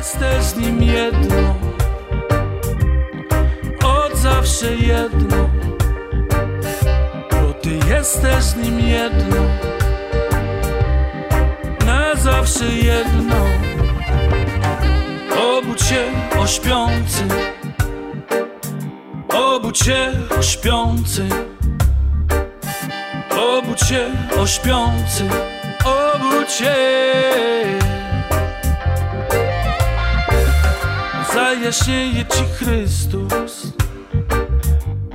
jesteś z nim jedno, od zawsze jedno, bo ty jesteś z nim jedno, na zawsze jedno. Obudź się o śpiący, obudź się o śpiący, obudź się o śpiący, obudź się. Zajaśnieje Ci Chrystus,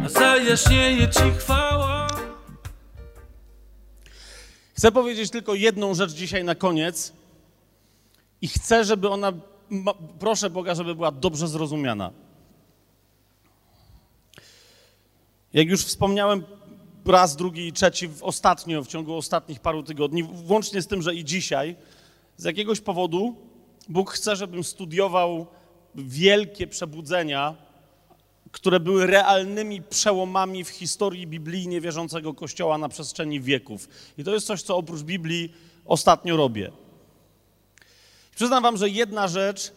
zajaśnieje Ci chwała. Chcę powiedzieć tylko jedną rzecz dzisiaj na koniec i chcę, żeby ona, proszę Boga, żeby była dobrze zrozumiana. Jak już wspomniałem raz, drugi i trzeci w ostatnio, w ciągu ostatnich paru tygodni, włącznie z tym, że i dzisiaj, z jakiegoś powodu Bóg chce, żebym studiował wielkie przebudzenia, które były realnymi przełomami w historii biblijnie wierzącego Kościoła na przestrzeni wieków. I to jest coś, co oprócz Biblii ostatnio robię. Przyznam wam, że jedna rzecz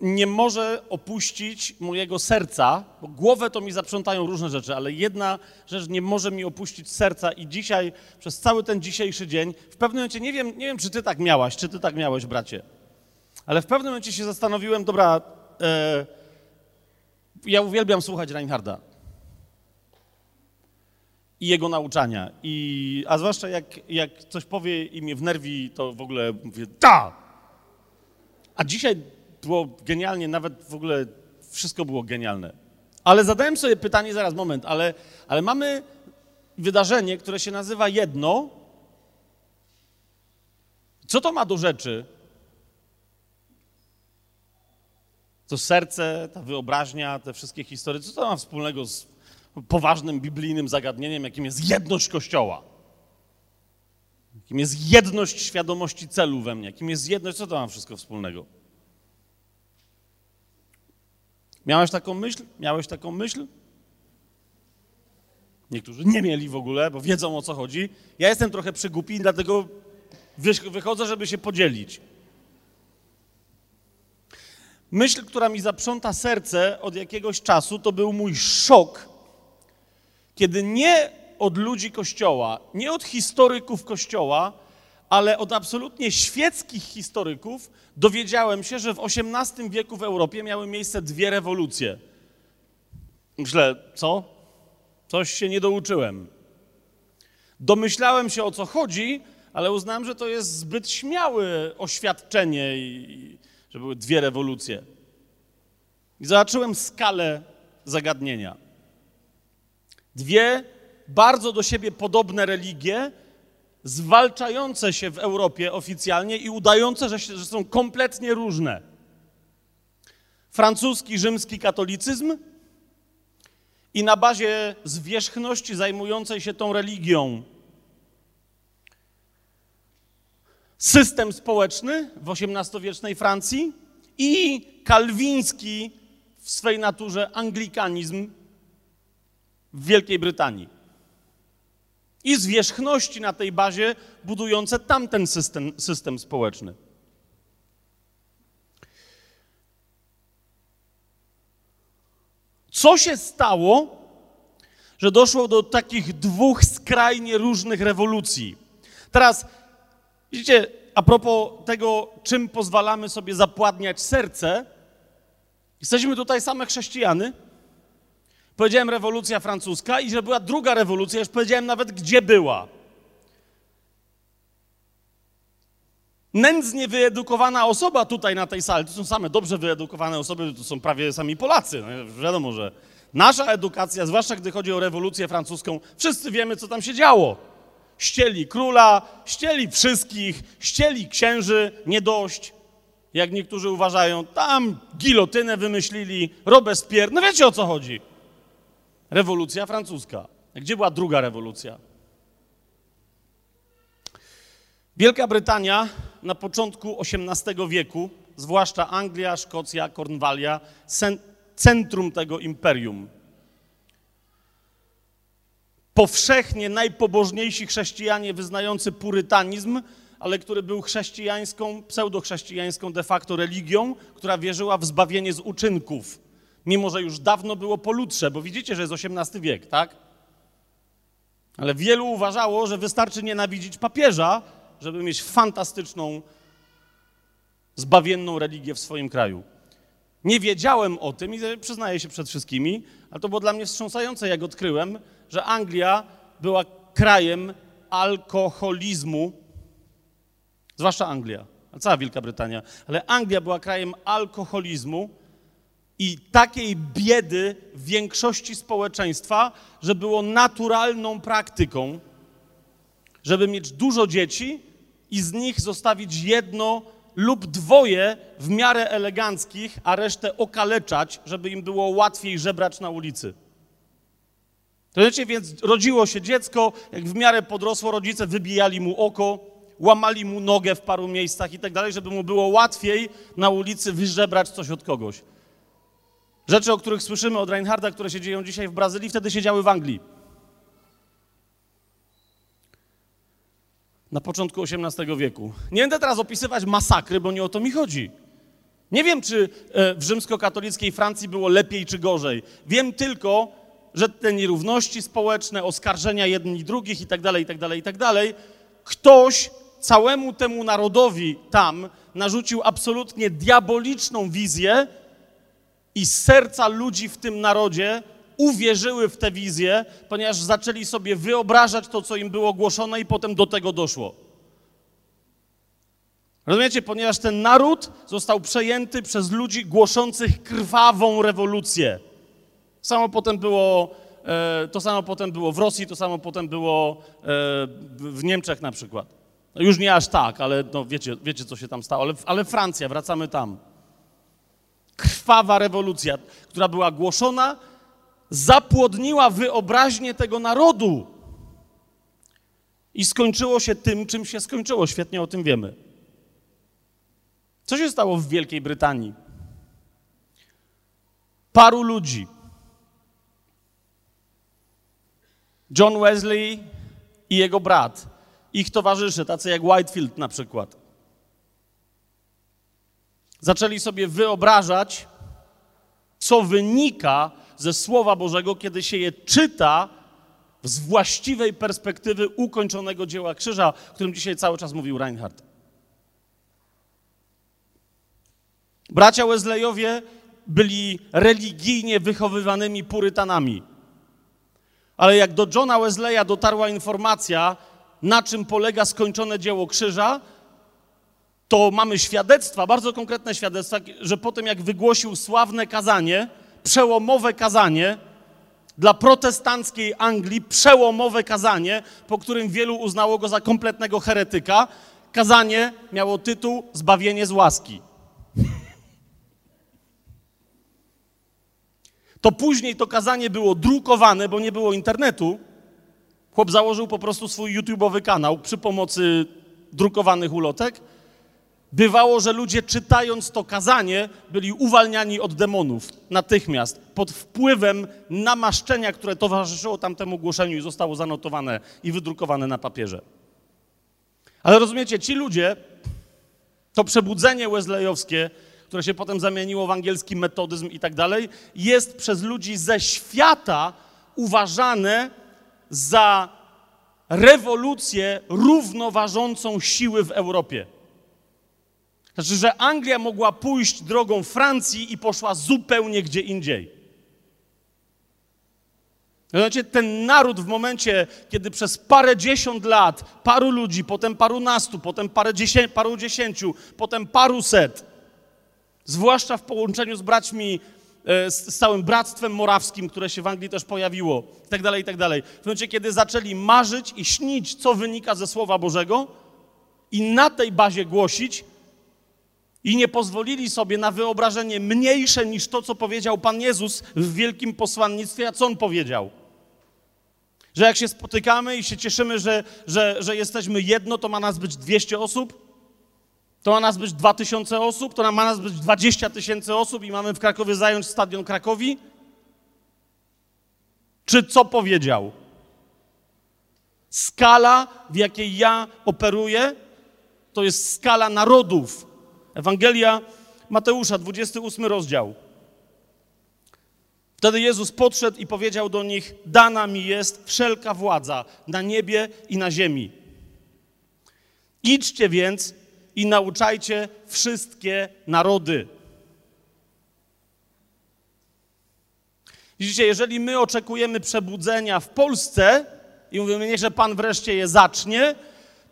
nie może opuścić mojego serca, bo głowę to mi zaprzątają różne rzeczy, ale jedna rzecz nie może mi opuścić serca i dzisiaj, przez cały ten dzisiejszy dzień, w pewnym momencie, nie wiem, nie wiem czy ty tak miałaś, czy ty tak miałeś, bracie, ale w pewnym momencie się zastanowiłem, dobra, e, ja uwielbiam słuchać Reinharda i jego nauczania. I, a zwłaszcza jak, jak coś powie i mnie wnerwi, to w ogóle mówię, da! A dzisiaj było genialnie, nawet w ogóle wszystko było genialne. Ale zadałem sobie pytanie, zaraz, moment, ale, ale mamy wydarzenie, które się nazywa jedno. Co to ma do rzeczy? To serce, ta wyobraźnia, te wszystkie historie, co to ma wspólnego z poważnym biblijnym zagadnieniem, jakim jest jedność Kościoła? Jakim jest jedność świadomości celu we mnie? Jakim jest jedność? Co to ma wszystko wspólnego? Miałeś taką myśl? Miałeś taką myśl? Niektórzy nie mieli w ogóle, bo wiedzą o co chodzi. Ja jestem trochę przygłupi, dlatego wychodzę, żeby się podzielić. Myśl, która mi zaprząta serce od jakiegoś czasu, to był mój szok, kiedy nie od ludzi Kościoła, nie od historyków Kościoła, ale od absolutnie świeckich historyków dowiedziałem się, że w XVIII wieku w Europie miały miejsce dwie rewolucje. Myślę, co? Coś się nie douczyłem. Domyślałem się o co chodzi, ale uznałem, że to jest zbyt śmiałe oświadczenie, i, że były dwie rewolucje. I zobaczyłem skalę zagadnienia. Dwie bardzo do siebie podobne religie, zwalczające się w Europie oficjalnie i udające, że, się, że są kompletnie różne. Francuski, rzymski katolicyzm i na bazie zwierzchności zajmującej się tą religią system społeczny w XVIII-wiecznej Francji i kalwiński w swej naturze anglikanizm w Wielkiej Brytanii. I zwierzchności na tej bazie budujące tamten system, system społeczny. Co się stało, że doszło do takich dwóch skrajnie różnych rewolucji? Teraz, widzicie, a propos tego, czym pozwalamy sobie zapładniać serce, jesteśmy tutaj same chrześcijany. Powiedziałem rewolucja francuska i że była druga rewolucja, już powiedziałem nawet gdzie była. Nędznie wyedukowana osoba tutaj na tej sali, to są same dobrze wyedukowane osoby, to są prawie sami Polacy. No, wiadomo, że nasza edukacja, zwłaszcza gdy chodzi o rewolucję francuską, wszyscy wiemy, co tam się działo. Ścieli króla, ścieli wszystkich, ścieli księży, nie dość. Jak niektórzy uważają, tam gilotynę wymyślili, Robespierre, no wiecie o co chodzi. Rewolucja francuska. Gdzie była druga rewolucja? Wielka Brytania na początku XVIII wieku, zwłaszcza Anglia, Szkocja, Kornwalia, centrum tego imperium. Powszechnie najpobożniejsi chrześcijanie wyznający purytanizm ale który był chrześcijańską, pseudochrześcijańską de facto religią, która wierzyła w zbawienie z uczynków. Mimo, że już dawno było po lutrze, bo widzicie, że jest XVIII wiek, tak? Ale wielu uważało, że wystarczy nienawidzić papieża, żeby mieć fantastyczną, zbawienną religię w swoim kraju. Nie wiedziałem o tym i przyznaję się przed wszystkimi, ale to było dla mnie wstrząsające, jak odkryłem, że Anglia była krajem alkoholizmu, zwłaszcza Anglia, cała Wielka Brytania, ale Anglia była krajem alkoholizmu i takiej biedy w większości społeczeństwa, że było naturalną praktyką, żeby mieć dużo dzieci i z nich zostawić jedno lub dwoje w miarę eleganckich, a resztę okaleczać, żeby im było łatwiej żebrać na ulicy. To wiecie, więc rodziło się dziecko, jak w miarę podrosło, rodzice wybijali mu oko, łamali mu nogę w paru miejscach i tak dalej, żeby mu było łatwiej na ulicy wyżebrać coś od kogoś. Rzeczy, o których słyszymy od Reinharda, które się dzieją dzisiaj w Brazylii, wtedy się działy w Anglii. Na początku XVIII wieku. Nie będę teraz opisywać masakry, bo nie o to mi chodzi. Nie wiem, czy e, w rzymskokatolickiej Francji było lepiej czy gorzej. Wiem tylko, że te nierówności społeczne, oskarżenia jedni drugich i tak dalej, i tak dalej, i tak dalej, ktoś całemu temu narodowi tam narzucił absolutnie diaboliczną wizję i serca ludzi w tym narodzie uwierzyły w tę wizję, ponieważ zaczęli sobie wyobrażać to, co im było głoszone i potem do tego doszło. Rozumiecie? Ponieważ ten naród został przejęty przez ludzi głoszących krwawą rewolucję. Samo potem było, e, to samo potem było w Rosji, to samo potem było e, w Niemczech na przykład. No już nie aż tak, ale no wiecie, wiecie, co się tam stało. Ale, ale Francja, wracamy tam. Krwawa rewolucja, która była głoszona, zapłodniła wyobraźnię tego narodu. I skończyło się tym, czym się skończyło. Świetnie o tym wiemy. Co się stało w Wielkiej Brytanii? Paru ludzi John Wesley i jego brat, ich towarzysze, tacy jak Whitefield na przykład, zaczęli sobie wyobrażać, co wynika ze Słowa Bożego, kiedy się je czyta z właściwej perspektywy ukończonego dzieła krzyża, o którym dzisiaj cały czas mówił Reinhardt. Bracia Wesleyowie byli religijnie wychowywanymi purytanami. Ale jak do Johna Wesleya dotarła informacja, na czym polega skończone dzieło krzyża, to mamy świadectwa, bardzo konkretne świadectwa, że po tym jak wygłosił sławne kazanie, przełomowe kazanie dla protestanckiej Anglii, przełomowe kazanie, po którym wielu uznało go za kompletnego heretyka, kazanie miało tytuł Zbawienie z łaski. To później to kazanie było drukowane, bo nie było internetu. Chłop założył po prostu swój YouTube'owy kanał przy pomocy drukowanych ulotek. Bywało, że ludzie czytając to kazanie byli uwalniani od demonów natychmiast, pod wpływem namaszczenia, które towarzyszyło tamtemu głoszeniu i zostało zanotowane i wydrukowane na papierze. Ale rozumiecie, ci ludzie, to przebudzenie wesleyowskie, które się potem zamieniło w angielski metodyzm i tak dalej, jest przez ludzi ze świata uważane za rewolucję równoważącą siły w Europie. Znaczy, że Anglia mogła pójść drogą Francji i poszła zupełnie gdzie indziej. Znaczy, ten naród w momencie, kiedy przez parę dziesiąt lat, paru ludzi, potem parunastu, potem parę dziesię, paru dziesięciu, potem paru set, zwłaszcza w połączeniu z braćmi, e, z, całym bractwem morawskim, które się w Anglii też pojawiło, i tak dalej, i tak. W momencie, kiedy zaczęli marzyć i śnić, co wynika ze Słowa Bożego i na tej bazie głosić, i nie pozwolili sobie na wyobrażenie mniejsze niż to, co powiedział Pan Jezus w wielkim posłannictwie, a co On powiedział. Że jak się spotykamy i się cieszymy, że, że, że jesteśmy jedno, to ma nas być 200 osób? To ma nas być 2000 osób, to ma nas być 20 tysięcy osób i mamy w Krakowie zająć stadion Krakowi? Czy co powiedział? Skala, w jakiej ja operuję, To jest skala narodów. Ewangelia Mateusza, 28 rozdział. Wtedy Jezus podszedł i powiedział do nich: Dana mi jest wszelka władza na niebie i na ziemi. Idźcie więc i nauczajcie wszystkie narody. Widzicie, jeżeli my oczekujemy przebudzenia w Polsce i mówimy nie, że Pan wreszcie je zacznie,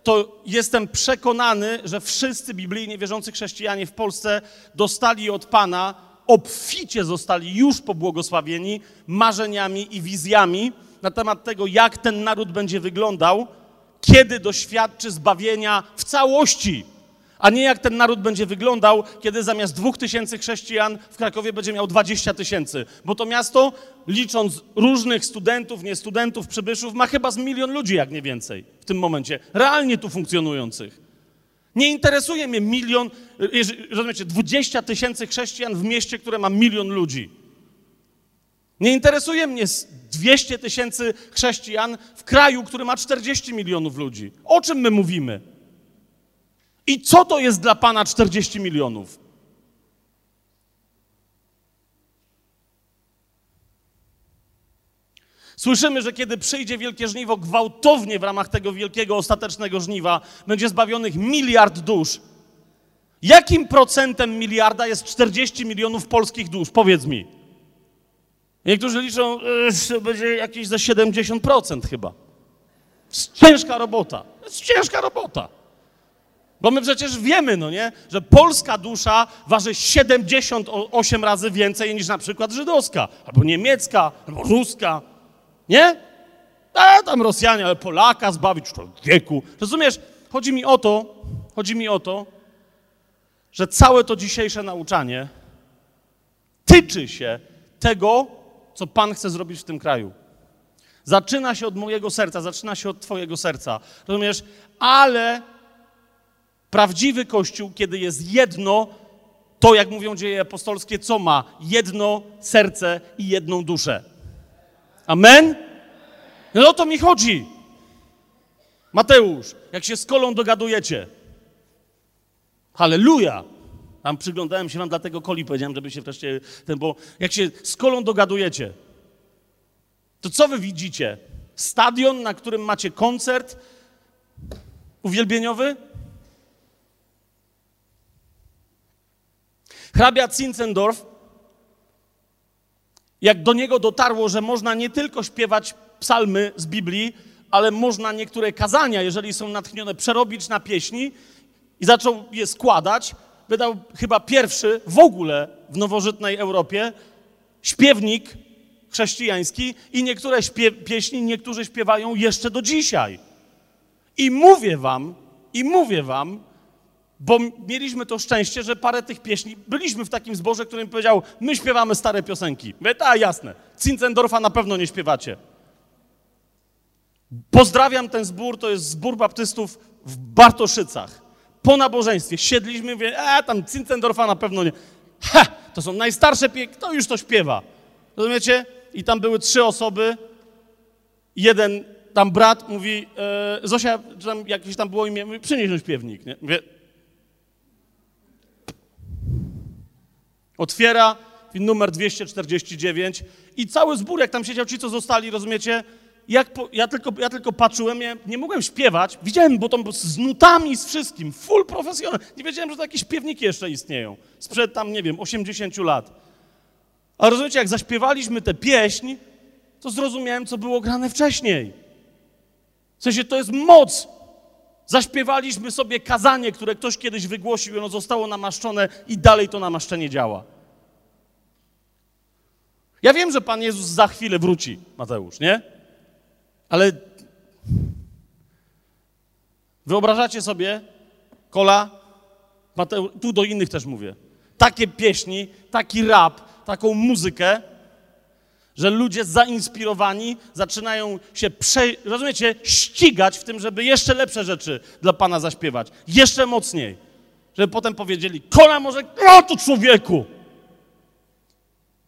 to jestem przekonany, że wszyscy biblijnie wierzący chrześcijanie w Polsce dostali od Pana, obficie zostali już pobłogosławieni marzeniami i wizjami na temat tego, jak ten naród będzie wyglądał, kiedy doświadczy zbawienia w całości a nie jak ten naród będzie wyglądał, kiedy zamiast dwóch tysięcy chrześcijan w Krakowie będzie miał 20 tysięcy. Bo to miasto, licząc różnych studentów, nie studentów, przybyszów, ma chyba z milion ludzi, jak nie więcej w tym momencie, realnie tu funkcjonujących. Nie interesuje mnie milion, rozumiecie, 20 tysięcy chrześcijan w mieście, które ma milion ludzi. Nie interesuje mnie 200 tysięcy chrześcijan w kraju, który ma 40 milionów ludzi. O czym my mówimy? I co to jest dla Pana 40 milionów? Słyszymy, że kiedy przyjdzie wielkie żniwo, gwałtownie w ramach tego wielkiego ostatecznego żniwa będzie zbawionych miliard dusz. Jakim procentem miliarda jest 40 milionów polskich dusz? Powiedz mi. Niektórzy liczą, że będzie jakieś za 70% chyba. Ciężka robota. Ciężka robota. Bo my przecież wiemy, no nie, że polska dusza waży 78 razy więcej niż na przykład żydowska, albo niemiecka, albo ruska, nie? A tam Rosjanie, ale Polaka zbawić człowieku. Rozumiesz? Chodzi mi o to, chodzi mi o to, że całe to dzisiejsze nauczanie tyczy się tego, co Pan chce zrobić w tym kraju. Zaczyna się od mojego serca, zaczyna się od Twojego serca. Rozumiesz? Ale Prawdziwy Kościół, kiedy jest jedno, to jak mówią dzieje apostolskie, co ma? Jedno serce i jedną duszę. Amen? No o to mi chodzi. Mateusz, jak się z kolą dogadujecie. Halleluja! Tam przyglądałem się wam dlatego koli, powiedziałem, żeby się wreszcie ten, bo jak się z kolą dogadujecie, to co wy widzicie? Stadion, na którym macie koncert uwielbieniowy? Hrabia Zinzendorf, jak do niego dotarło, że można nie tylko śpiewać psalmy z Biblii, ale można niektóre kazania, jeżeli są natchnione, przerobić na pieśni i zaczął je składać, wydał chyba pierwszy w ogóle w nowożytnej Europie śpiewnik chrześcijański i niektóre pieśni niektórzy śpiewają jeszcze do dzisiaj. I mówię wam, i mówię wam, bo mieliśmy to szczęście, że parę tych pieśni, byliśmy w takim zborze, który mi powiedział, my śpiewamy stare piosenki. Mówię, tak, jasne, Zinzendorfa na pewno nie śpiewacie. Pozdrawiam ten zbór, to jest zbór baptystów w Bartoszycach. Po nabożeństwie siedliśmy, mówię, e, tam Zinzendorfa na pewno nie. Ha, to są najstarsze pieśni, kto już to śpiewa? Rozumiecie? I tam były trzy osoby, jeden tam brat mówi, e, Zosia, tam jakieś tam było imię, mówi, przynieś śpiewnik. Nie? Mówię, Otwiera numer 249 i cały zbór, jak tam siedział ci, co zostali, rozumiecie? Po, ja, tylko, ja tylko patrzyłem, ja nie mogłem śpiewać. Widziałem, bo to z nutami, z wszystkim, full profesjonal. Nie wiedziałem, że takie śpiewniki jeszcze istnieją. Sprzed tam, nie wiem, 80 lat. A rozumiecie, jak zaśpiewaliśmy tę pieśń, to zrozumiałem, co było grane wcześniej. W sensie to jest moc. Zaśpiewaliśmy sobie kazanie, które ktoś kiedyś wygłosił, i ono zostało namaszczone i dalej to namaszczenie działa. Ja wiem, że Pan Jezus za chwilę wróci, Mateusz, nie? Ale wyobrażacie sobie, kola, Mateusz, tu do innych też mówię, takie pieśni, taki rap, taką muzykę, że ludzie zainspirowani zaczynają się, prze, rozumiecie, ścigać w tym, żeby jeszcze lepsze rzeczy dla Pana zaśpiewać, jeszcze mocniej. Żeby potem powiedzieli, kola może, o tu człowieku!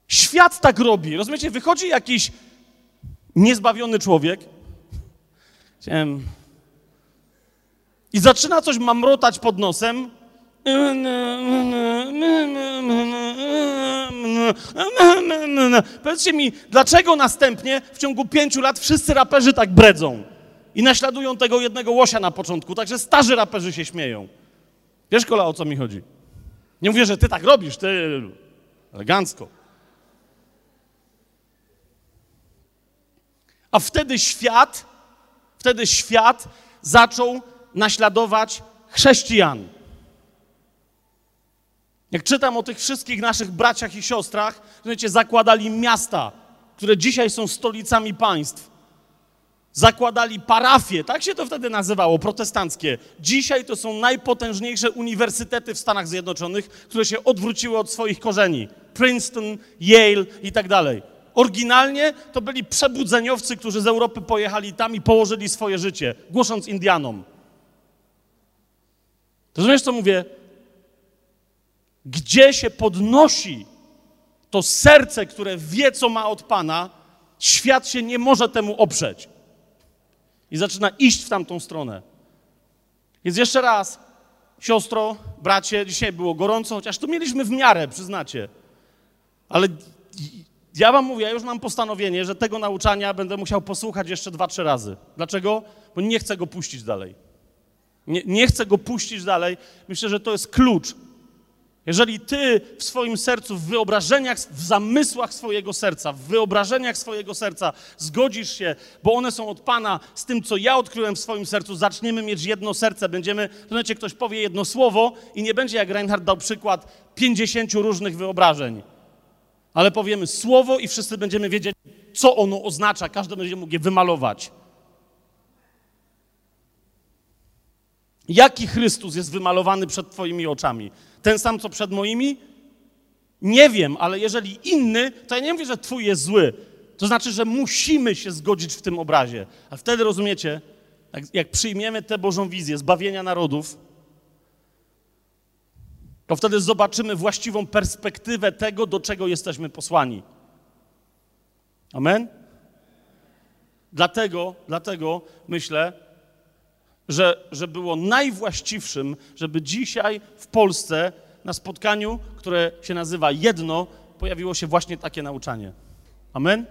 Świat tak robi. Rozumiecie, wychodzi jakiś niezbawiony człowiek. I zaczyna coś mamrotać pod nosem. Powiedzcie mi, dlaczego następnie w ciągu pięciu lat wszyscy raperzy tak bredzą i naśladują tego jednego łosia na początku, także starzy raperzy się śmieją. Wiesz, kola, o co mi chodzi? Nie mówię, że ty tak robisz, ty elegancko. A wtedy świat, wtedy świat zaczął naśladować chrześcijan. Jak czytam o tych wszystkich naszych braciach i siostrach, wiecie, zakładali miasta, które dzisiaj są stolicami państw. Zakładali parafie, tak się to wtedy nazywało, protestanckie. Dzisiaj to są najpotężniejsze uniwersytety w Stanach Zjednoczonych, które się odwróciły od swoich korzeni. Princeton, Yale i tak dalej. Oryginalnie to byli przebudzeniowcy, którzy z Europy pojechali tam i położyli swoje życie, głosząc Indianom. Rozumiesz, co mówię? Gdzie się podnosi to serce, które wie, co ma od Pana, świat się nie może temu oprzeć. I zaczyna iść w tamtą stronę. Więc jeszcze raz, siostro, bracie, dzisiaj było gorąco, chociaż tu mieliśmy w miarę, przyznacie. Ale ja wam mówię, ja już mam postanowienie, że tego nauczania będę musiał posłuchać jeszcze dwa, trzy razy. Dlaczego? Bo nie chcę go puścić dalej. Nie, nie chcę go puścić dalej. Myślę, że to jest klucz. Jeżeli ty w swoim sercu, w wyobrażeniach, w zamysłach swojego serca, w wyobrażeniach swojego serca zgodzisz się, bo one są od Pana, z tym, co ja odkryłem w swoim sercu, zaczniemy mieć jedno serce, będziemy, to ktoś powie jedno słowo i nie będzie, jak Reinhard dał przykład, 50 różnych wyobrażeń. Ale powiemy słowo i wszyscy będziemy wiedzieć, co ono oznacza, każdy będzie mógł je wymalować. Jaki Chrystus jest wymalowany przed Twoimi oczami? Ten sam, co przed moimi? Nie wiem, ale jeżeli inny, to ja nie mówię, że Twój jest zły. To znaczy, że musimy się zgodzić w tym obrazie. A wtedy rozumiecie, jak, jak przyjmiemy tę Bożą wizję zbawienia narodów, to wtedy zobaczymy właściwą perspektywę tego, do czego jesteśmy posłani. Amen? Dlatego, dlatego myślę, że, że było najwłaściwszym, żeby dzisiaj w Polsce na spotkaniu, które się nazywa Jedno, pojawiło się właśnie takie nauczanie. Amen?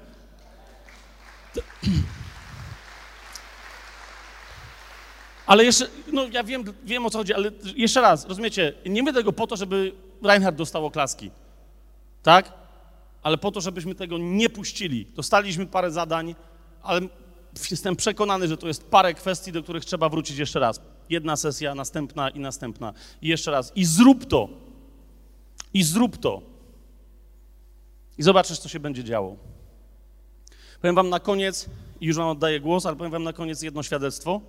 Ale jeszcze, no ja wiem, wiem o co chodzi, ale jeszcze raz, rozumiecie, nie my tego po to, żeby Reinhard dostał oklaski, tak? Ale po to, żebyśmy tego nie puścili. Dostaliśmy parę zadań, ale jestem przekonany, że to jest parę kwestii, do których trzeba wrócić jeszcze raz. Jedna sesja, następna i następna. I jeszcze raz. I zrób to. I zrób to. I zobaczysz, co się będzie działo. Powiem wam na koniec, i już wam oddaję głos, ale powiem wam na koniec jedno świadectwo.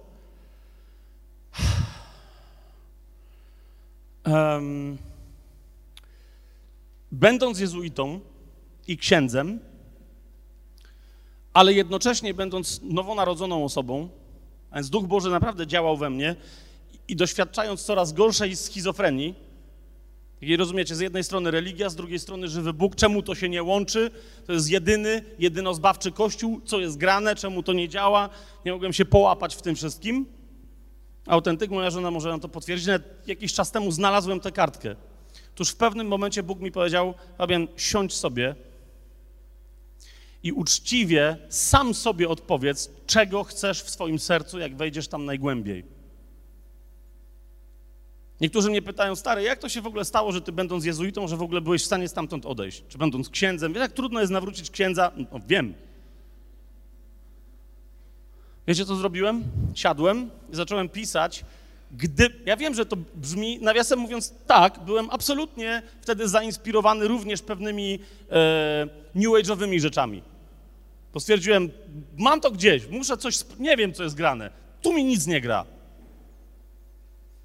Będąc jezuitą i księdzem, ale jednocześnie będąc nowonarodzoną osobą, a więc Duch Boży naprawdę działał we mnie i doświadczając coraz gorszej schizofrenii, i rozumiecie, z jednej strony religia, z drugiej strony żywy Bóg, czemu to się nie łączy? To jest jedyny, jedynozbawczy Kościół, co jest grane, czemu to nie działa? Nie mogłem się połapać w tym wszystkim. Autentyk, moja żona może nam to potwierdzić, nawet jakiś czas temu znalazłem tę kartkę. Tuż w pewnym momencie Bóg mi powiedział, Fabian, siądź sobie i uczciwie sam sobie odpowiedz, czego chcesz w swoim sercu, jak wejdziesz tam najgłębiej. Niektórzy mnie pytają, stary, jak to się w ogóle stało, że ty będąc jezuitą, że w ogóle byłeś w stanie stamtąd odejść? Czy będąc księdzem? Wiesz, jak trudno jest nawrócić księdza? No, wiem. Wiecie, co zrobiłem? Siadłem i zacząłem pisać. Gdy, ja wiem, że to brzmi, nawiasem mówiąc, tak, byłem absolutnie wtedy zainspirowany również pewnymi e, new age'owymi rzeczami. Bo stwierdziłem, mam to gdzieś, muszę coś, nie wiem, co jest grane. Tu mi nic nie gra.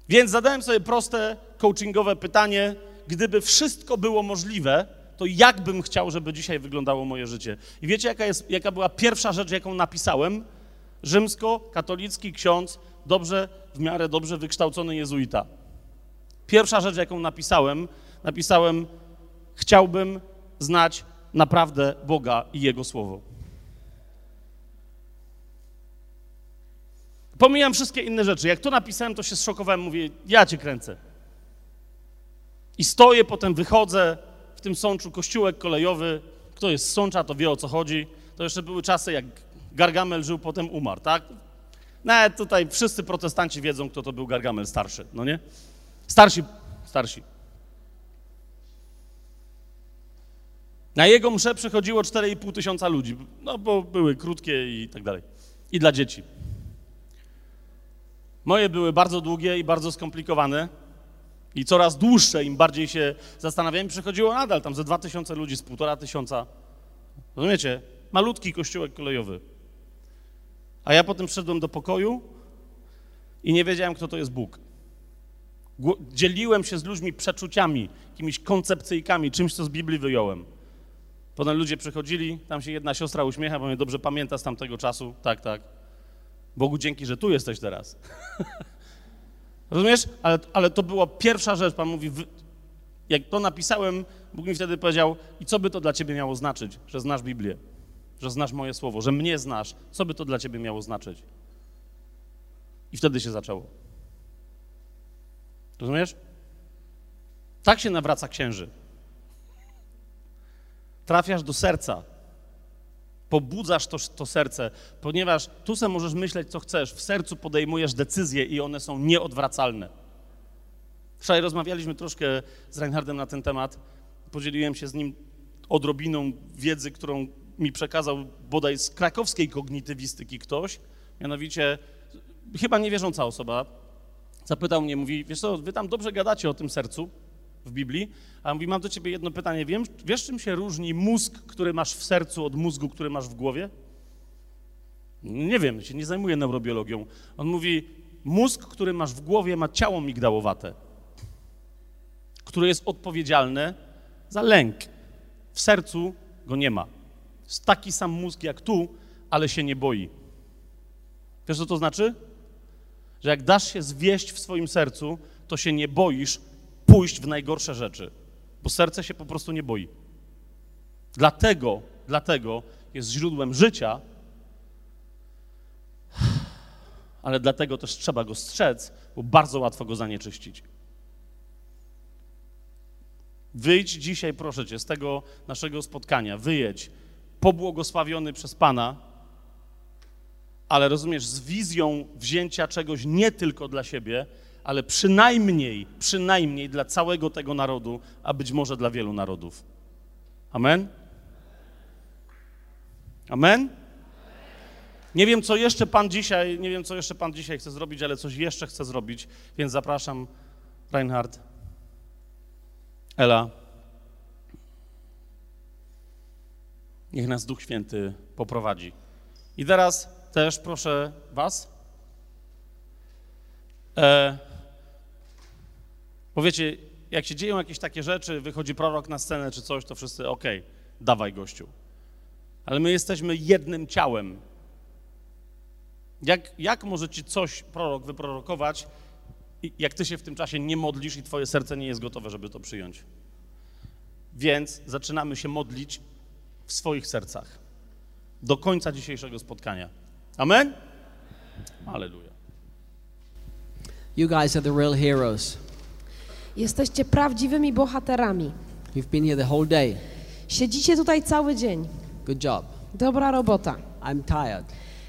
Więc zadałem sobie proste coachingowe pytanie, gdyby wszystko było możliwe, to jak bym chciał, żeby dzisiaj wyglądało moje życie? I wiecie, jaka, jest, jaka była pierwsza rzecz, jaką napisałem? Rzymsko-katolicki ksiądz, dobrze, w miarę dobrze wykształcony jezuita. Pierwsza rzecz, jaką napisałem, napisałem, chciałbym znać naprawdę Boga i Jego Słowo. Pomijam wszystkie inne rzeczy. Jak to napisałem, to się zszokowałem, mówię, ja cię kręcę. I stoję, potem wychodzę, w tym Sączu kościółek kolejowy. Kto jest z Sącza, to wie o co chodzi. To jeszcze były czasy, jak Gargamel żył, potem umarł, tak? Nawet tutaj wszyscy protestanci wiedzą, kto to był Gargamel starszy, no nie? Starsi, starsi. Na jego mszę przychodziło 4,5 tysiąca ludzi, no bo były krótkie i tak dalej. I dla dzieci. Moje były bardzo długie i bardzo skomplikowane i coraz dłuższe, im bardziej się zastanawiałem, przychodziło nadal tam ze 2000 ludzi, z półtora tysiąca. Rozumiecie? Malutki kościółek kolejowy. A ja potem wszedłem do pokoju i nie wiedziałem, kto to jest Bóg. Dzieliłem się z ludźmi przeczuciami, jakimiś koncepcyjkami, czymś, co z Biblii wyjąłem. Potem ludzie przychodzili, tam się jedna siostra uśmiecha, bo mnie dobrze pamięta z tamtego czasu. Tak, tak. Bogu dzięki, że tu jesteś teraz. Rozumiesz? Ale, ale to była pierwsza rzecz. Pan mówi, jak to napisałem, Bóg mi wtedy powiedział, i co by to dla ciebie miało znaczyć, że znasz Biblię, że znasz moje słowo, że mnie znasz, co by to dla ciebie miało znaczyć? I wtedy się zaczęło. Rozumiesz? Tak się nawraca księży. Trafiasz do serca, pobudzasz to, to serce, ponieważ tu se możesz myśleć, co chcesz, w sercu podejmujesz decyzje i one są nieodwracalne. Wczoraj rozmawialiśmy troszkę z Reinhardem na ten temat, podzieliłem się z nim odrobiną wiedzy, którą mi przekazał bodaj z krakowskiej kognitywistyki ktoś, mianowicie chyba niewierząca osoba, zapytał mnie, mówi, wiesz co, wy tam dobrze gadacie o tym sercu, w Biblii, a mówi, mam do ciebie jedno pytanie. Wiem, wiesz, czym się różni mózg, który masz w sercu, od mózgu, który masz w głowie? Nie wiem, się nie zajmuję neurobiologią. On mówi, mózg, który masz w głowie, ma ciało migdałowate, które jest odpowiedzialne za lęk. W sercu go nie ma. Taki sam mózg jak tu, ale się nie boi. Wiesz, co to znaczy? Że jak dasz się zwieść w swoim sercu, to się nie boisz, pójść w najgorsze rzeczy, bo serce się po prostu nie boi. Dlatego, dlatego jest źródłem życia, ale dlatego też trzeba go strzec, bo bardzo łatwo go zanieczyścić. Wyjdź dzisiaj, proszę Cię, z tego naszego spotkania. Wyjedź, pobłogosławiony przez Pana, ale rozumiesz, z wizją wzięcia czegoś nie tylko dla siebie, ale przynajmniej, przynajmniej dla całego tego narodu, a być może dla wielu narodów. Amen? Amen? Nie wiem, co jeszcze Pan dzisiaj, nie wiem, co jeszcze Pan dzisiaj chce zrobić, ale coś jeszcze chce zrobić, więc zapraszam Reinhard, Ela. Niech nas Duch Święty poprowadzi. I teraz też proszę Was. E, bo wiecie, jak się dzieją jakieś takie rzeczy, wychodzi prorok na scenę czy coś, to wszyscy, okay, dawaj gościu. Ale my jesteśmy jednym ciałem. Jak, jak może ci coś prorok wyprorokować, jak ty się w tym czasie nie modlisz i twoje serce nie jest gotowe, żeby to przyjąć? Więc zaczynamy się modlić w swoich sercach. Do końca dzisiejszego spotkania. Amen? Aleluja. You guys are the real heroes. Jesteście prawdziwymi bohaterami. You've been here the whole day. Siedzicie tutaj cały dzień. Good job. Dobra robota. I'm tired.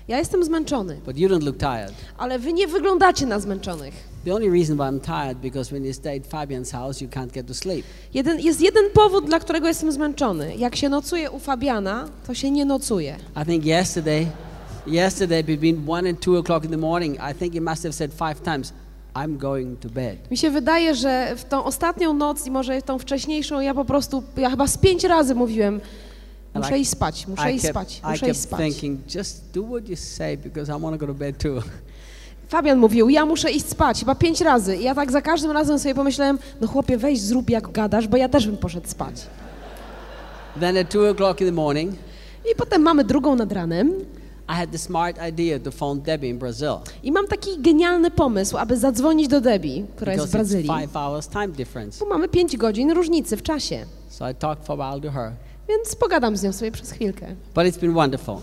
Ja jestem zmęczony, But you don't look tired. ale wy nie wyglądacie na zmęczonych. The only reason why I'm tired because when you stay at Fabian's house, you can't get to sleep. Jeden, jest jeden powód, dla którego jestem zmęczony. Jak się nocuje u Fabiana, to się nie nocuje. I think yesterday, yesterday between one and two o'clock in the morning, I think he must have said five times, I'm going to bed. Mi się wydaje, że w tą ostatnią noc i może tą wcześniejszą, ja po prostu, ja chyba z pięć razy mówiłem, muszę iść spać, muszę iść spać, muszę iść kept spać. thinking, just do what you say because I want to go to bed too. Fabian mówił, ja muszę iść spać, chyba pięć razy. I ja tak za każdym razem sobie pomyślałem, no chłopie, weź zrób jak gadasz, bo ja też bym poszedł spać. then at two o'clock in the morning, I potem mamy drugą nad ranem I had the smart idea to phone Debbie in Brazil i mam taki genialny pomysł, aby zadzwonić do Debbie, która jest w because it's Brazylii. five hours time difference. Bo mamy pięć godzin różnicy w czasie, So I talked for a while to her. więc pogadam z nią sobie przez chwilkę. But it's been wonderful.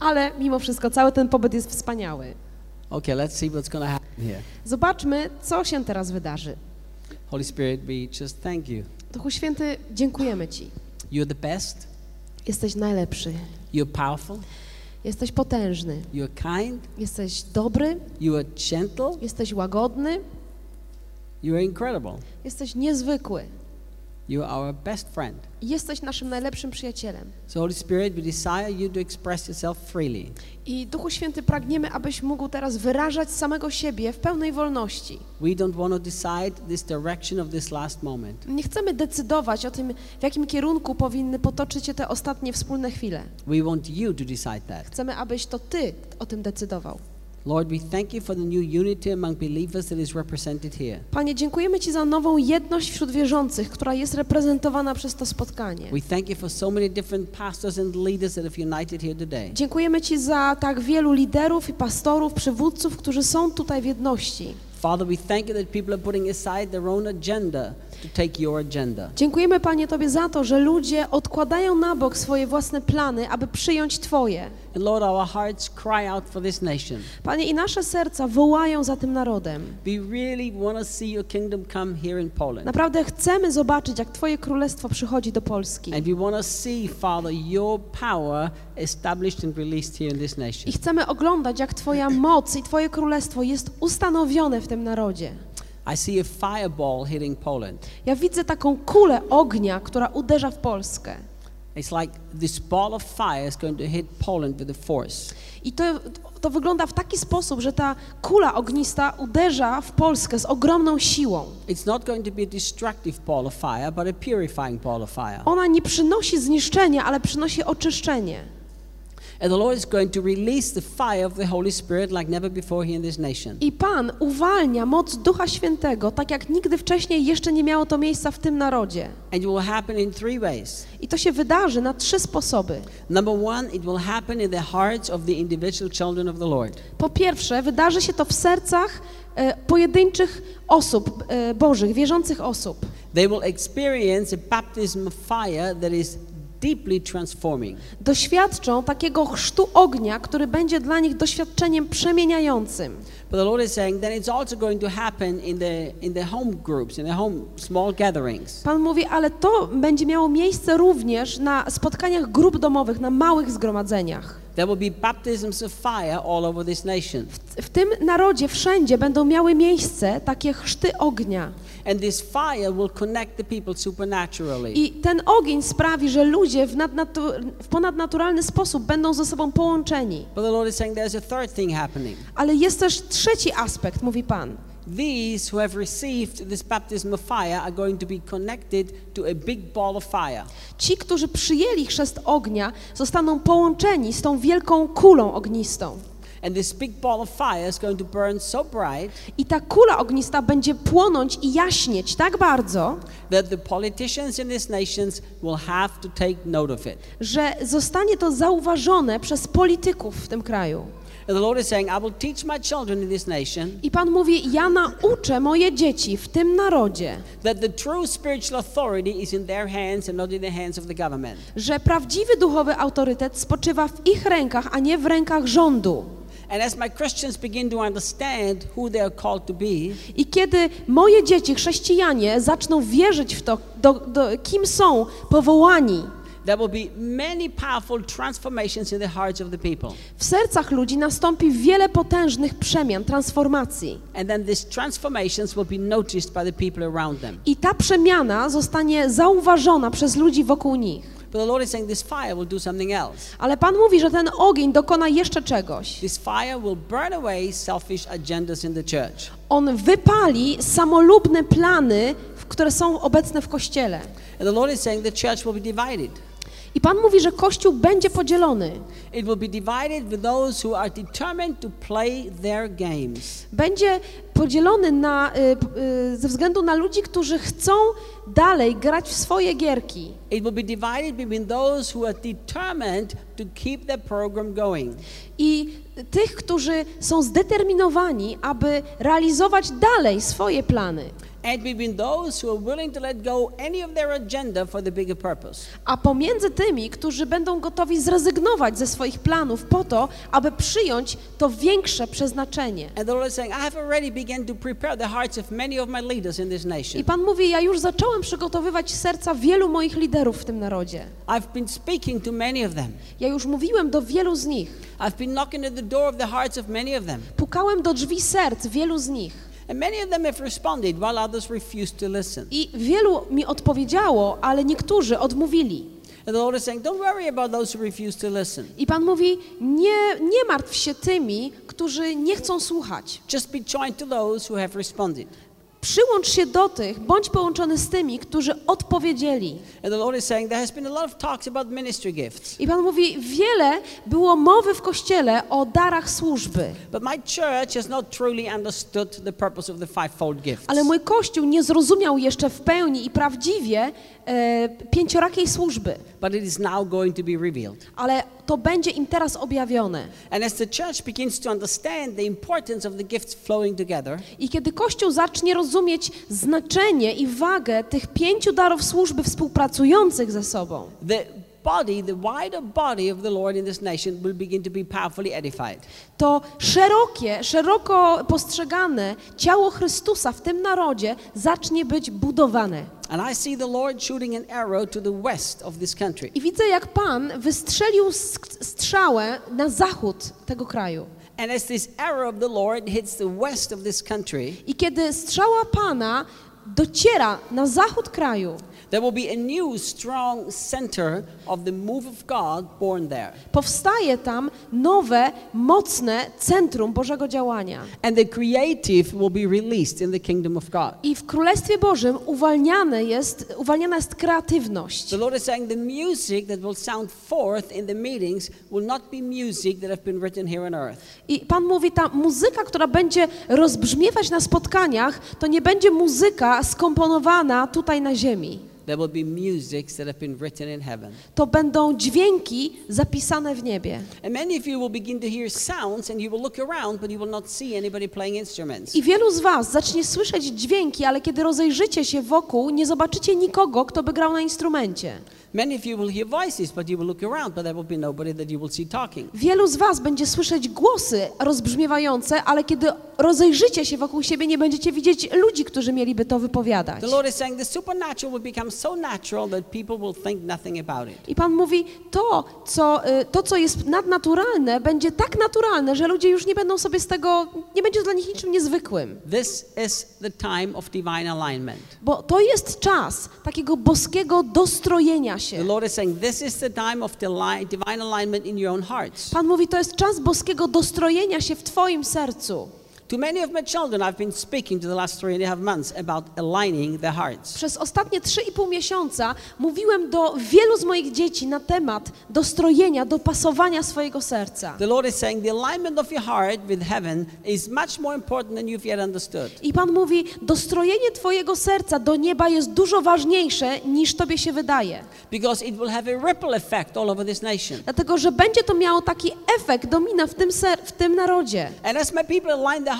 Ale mimo wszystko cały ten pobyt jest wspaniały. Okay, let's see what's going to happen here. Zobaczmy, co się teraz wydarzy. Holy Spirit, we just thank you. Duchu Święty, dziękujemy Ci. You're the best. Jesteś najlepszy. You're powerful. Jesteś potężny. You're kind. Jesteś dobry. You are gentle. Jesteś łagodny. You are incredible. Jesteś niezwykły. You are our best friend. Jesteś naszym najlepszym przyjacielem. So, Holy Spirit, we desire you to express yourself freely. I Duchu Święty, pragniemy, abyś mógł teraz wyrażać samego siebie w pełnej wolności. We don't want to decide this direction of this last moment. Nie chcemy decydować o tym, w jakim kierunku powinny potoczyć się te ostatnie wspólne chwile. We want you to decide that. Chcemy, abyś to Ty o tym decydował. Lord, we thank you for the new unity among believers that is represented here. Panie, dziękujemy Ci za nową jedność wśród wierzących, która jest reprezentowana przez to spotkanie. We thank you for so many different pastors and leaders that have united here today. Dziękujemy Ci za tak wielu liderów i pastorów, przywódców, którzy są tutaj w jedności. Father, we thank you that people are putting aside their own agenda to take your agenda. Dziękujemy Panie Tobie za to, że ludzie odkładają na bok swoje własne plany, aby przyjąć Twoje. And Lord, our hearts cry out for this nation. Panie, i nasze serca wołają za tym narodem. We really want to see your kingdom come here in Poland. Naprawdę chcemy zobaczyć, jak Twoje królestwo przychodzi do Polski. And we want to see, Father, your power established and released here in this nation. I chcemy oglądać, jak Twoja moc i Twoje królestwo jest ustanowione w tym narodzie. I see a fireball hitting Poland. Ja widzę taką kulę ognia, która uderza w Polskę. It's like this ball of fire is going to hit Poland with a force. I to, to wygląda w taki sposób, że ta kula ognista uderza w Polskę z ogromną siłą. It's not going to be a destructive ball of fire, but a purifying ball of fire. Ona nie przynosi zniszczenia, ale przynosi oczyszczenie. And the Lord is going to release the fire of the Holy Spirit like never before here in this nation. I Pan uwalnia moc Ducha Świętego, tak jak nigdy wcześniej jeszcze nie miało to miejsca w tym narodzie. And it will happen in three ways. I to się wydarzy na trzy sposoby. Number one, it will happen in the hearts of the individual children of the Lord. Po pierwsze, wydarzy się to w sercach e, pojedynczych osób, e, bożych, wierzących osób. They will experience a baptism of fire that is deeply transforming. Doświadczą takiego chrztu ognia, który będzie dla nich doświadczeniem przemieniającym. But the Lord is saying then it's also going to happen in the in the home groups, in the home small gatherings. Pan mówi, ale to będzie miało miejsce również na spotkaniach grup domowych, na małych zgromadzeniach. There will be baptisms of fire all over this nation. W tym narodzie wszędzie będą miały miejsce takie chrzty ognia. And this fire will connect the people supernaturally. I ten ogień sprawi, że ludzie w, w ponadnaturalny sposób będą ze sobą połączeni. But the Lord is saying there's a third thing happening. Ale jest też trzeci aspekt, mówi Pan. These who have received this baptism of fire are going to be connected to a big ball of fire. Ci, którzy przyjęli chrzest ognia, zostaną połączeni z tą wielką kulą ognistą. And this big ball of fire is going to burn so bright I ta kula ognista będzie płonąć i jaśnieć tak bardzo, that the politicians in these nations will have to take note of it. że zostanie to zauważone przez polityków w tym kraju. I Pan mówi: Ja nauczę moje dzieci w tym narodzie, that the true spiritual authority is in their hands and not in the hands of the government. że prawdziwy duchowy autorytet spoczywa w ich rękach, a nie w rękach rządu. And as my Christians begin to understand who they are called to be, I kiedy moje dzieci, chrześcijanie, zaczną wierzyć w to, do, do, kim są powołani, there will be many powerful transformations in the hearts of the people. w sercach ludzi nastąpi wiele potężnych przemian, transformacji. And then these transformations will be noticed by the people around them. I ta przemiana zostanie zauważona przez ludzi wokół nich. But the Lord is saying this fire will do something else. Ale Pan mówi, że ten ogień dokona jeszcze czegoś. This fire will burn away selfish agendas in the church. On wypali samolubne plany, które są obecne w Kościele. And the Lord is saying the church will be divided. I Pan mówi, że Kościół będzie podzielony. It will be divided with those who are determined to play their games. Będzie podzielony na, y, y, ze względu na ludzi, którzy chcą dalej grać w swoje gierki. It will be divided between those who are determined to keep program going. I tych, którzy są zdeterminowani, aby realizować dalej swoje plany. And between those who are willing to let go any of their agenda for the bigger purpose. A pomiędzy tymi, którzy będą gotowi zrezygnować ze swoich planów po to, aby przyjąć to większe przeznaczenie. And the Lord is saying, I have already begun to prepare the hearts of many of my leaders in this I nation. Pan mówi, ja już zacząłem przygotowywać serca wielu moich liderów w tym narodzie. I've been speaking to many of them. Ja już mówiłem do wielu z nich. I've been knocking at the door of the hearts of many of them. Pukałem do drzwi serc wielu z nich. I wielu mi odpowiedziało, ale niektórzy odmówili. I Pan mówi, nie, nie martw się tymi, którzy nie chcą słuchać. Just be joined to those who have responded. Przyłącz się do tych, bądź połączony z tymi, którzy odpowiedzieli. I Pan mówi, wiele było mowy w Kościele o darach służby, ale mój Kościół nie zrozumiał jeszcze w pełni i prawdziwie e, pięciorakiej służby. But it is now going to be revealed. Ale to będzie im teraz objawione. And as the church begins to understand the importance of the gifts flowing together, I kiedy Kościół zacznie rozumieć znaczenie i wagę tych pięciu darów służby współpracujących ze sobą, the body, the wider body of the Lord in this nation will begin to be powerfully edified. to szerokie, szeroko postrzegane ciało Chrystusa w tym narodzie zacznie być budowane. And I see the Lord shooting an arrow to the west of this country. I widzę, jak Pan wystrzelił strzałę na zachód tego kraju. And as this arrow of the Lord hits the west of this country, I kiedy strzała Pana dociera na zachód kraju, there will be a new strong center of the move of God born there. powstaje tam nowe, mocne centrum Bożego działania. And the creative will be released in the kingdom of God. I w Królestwie Bożym uwalniane jest, uwalniana jest kreatywność. The Lord is saying the music that will sound forth in the meetings will not be music that have been written here on earth. I Pan mówi, ta muzyka, która będzie rozbrzmiewać na spotkaniach, to nie będzie muzyka skomponowana tutaj na ziemi. There will be musics that have been written in heaven. To będą dźwięki zapisane w niebie. And many of you will begin to hear sounds and you will look around, but you will not see anybody playing instruments. I wielu z Was zacznie słyszeć dźwięki, ale kiedy rozejrzycie się wokół, nie zobaczycie nikogo, kto by grał na instrumencie. Many of you will hear voices, but you will look around, but there will be nobody that you will see talking. Wielu z Was będzie słyszeć głosy rozbrzmiewające, ale kiedy rozejrzycie się wokół siebie, nie będziecie widzieć ludzi, którzy mieliby to wypowiadać. I Pan mówi, to co, y, to, co jest nadnaturalne, będzie tak naturalne, że ludzie już nie będą sobie z tego, nie będzie to dla nich niczym niezwykłym. Bo to jest czas takiego boskiego dostrojenia The się. Lord is saying this is the time of deli- divine alignment in your own hearts. Pan mówi, to jest czas boskiego dostrojenia się w Twoim sercu. To many of my children, I've been speaking to the last three and a half months about aligning their hearts. Przez ostatnie 3,5 miesiąca mówiłem do wielu z moich dzieci na temat dostrojenia, dopasowania swojego serca. The Lord is saying the alignment of your heart with heaven is much more important than you've yet understood. I Pan mówi, dostrojenie Twojego serca do nieba jest dużo ważniejsze niż Tobie się wydaje. Because it will have a ripple effect all over this nation. Dlatego, że będzie to miało taki efekt domina w tym, ser- w tym narodzie. And as my people align their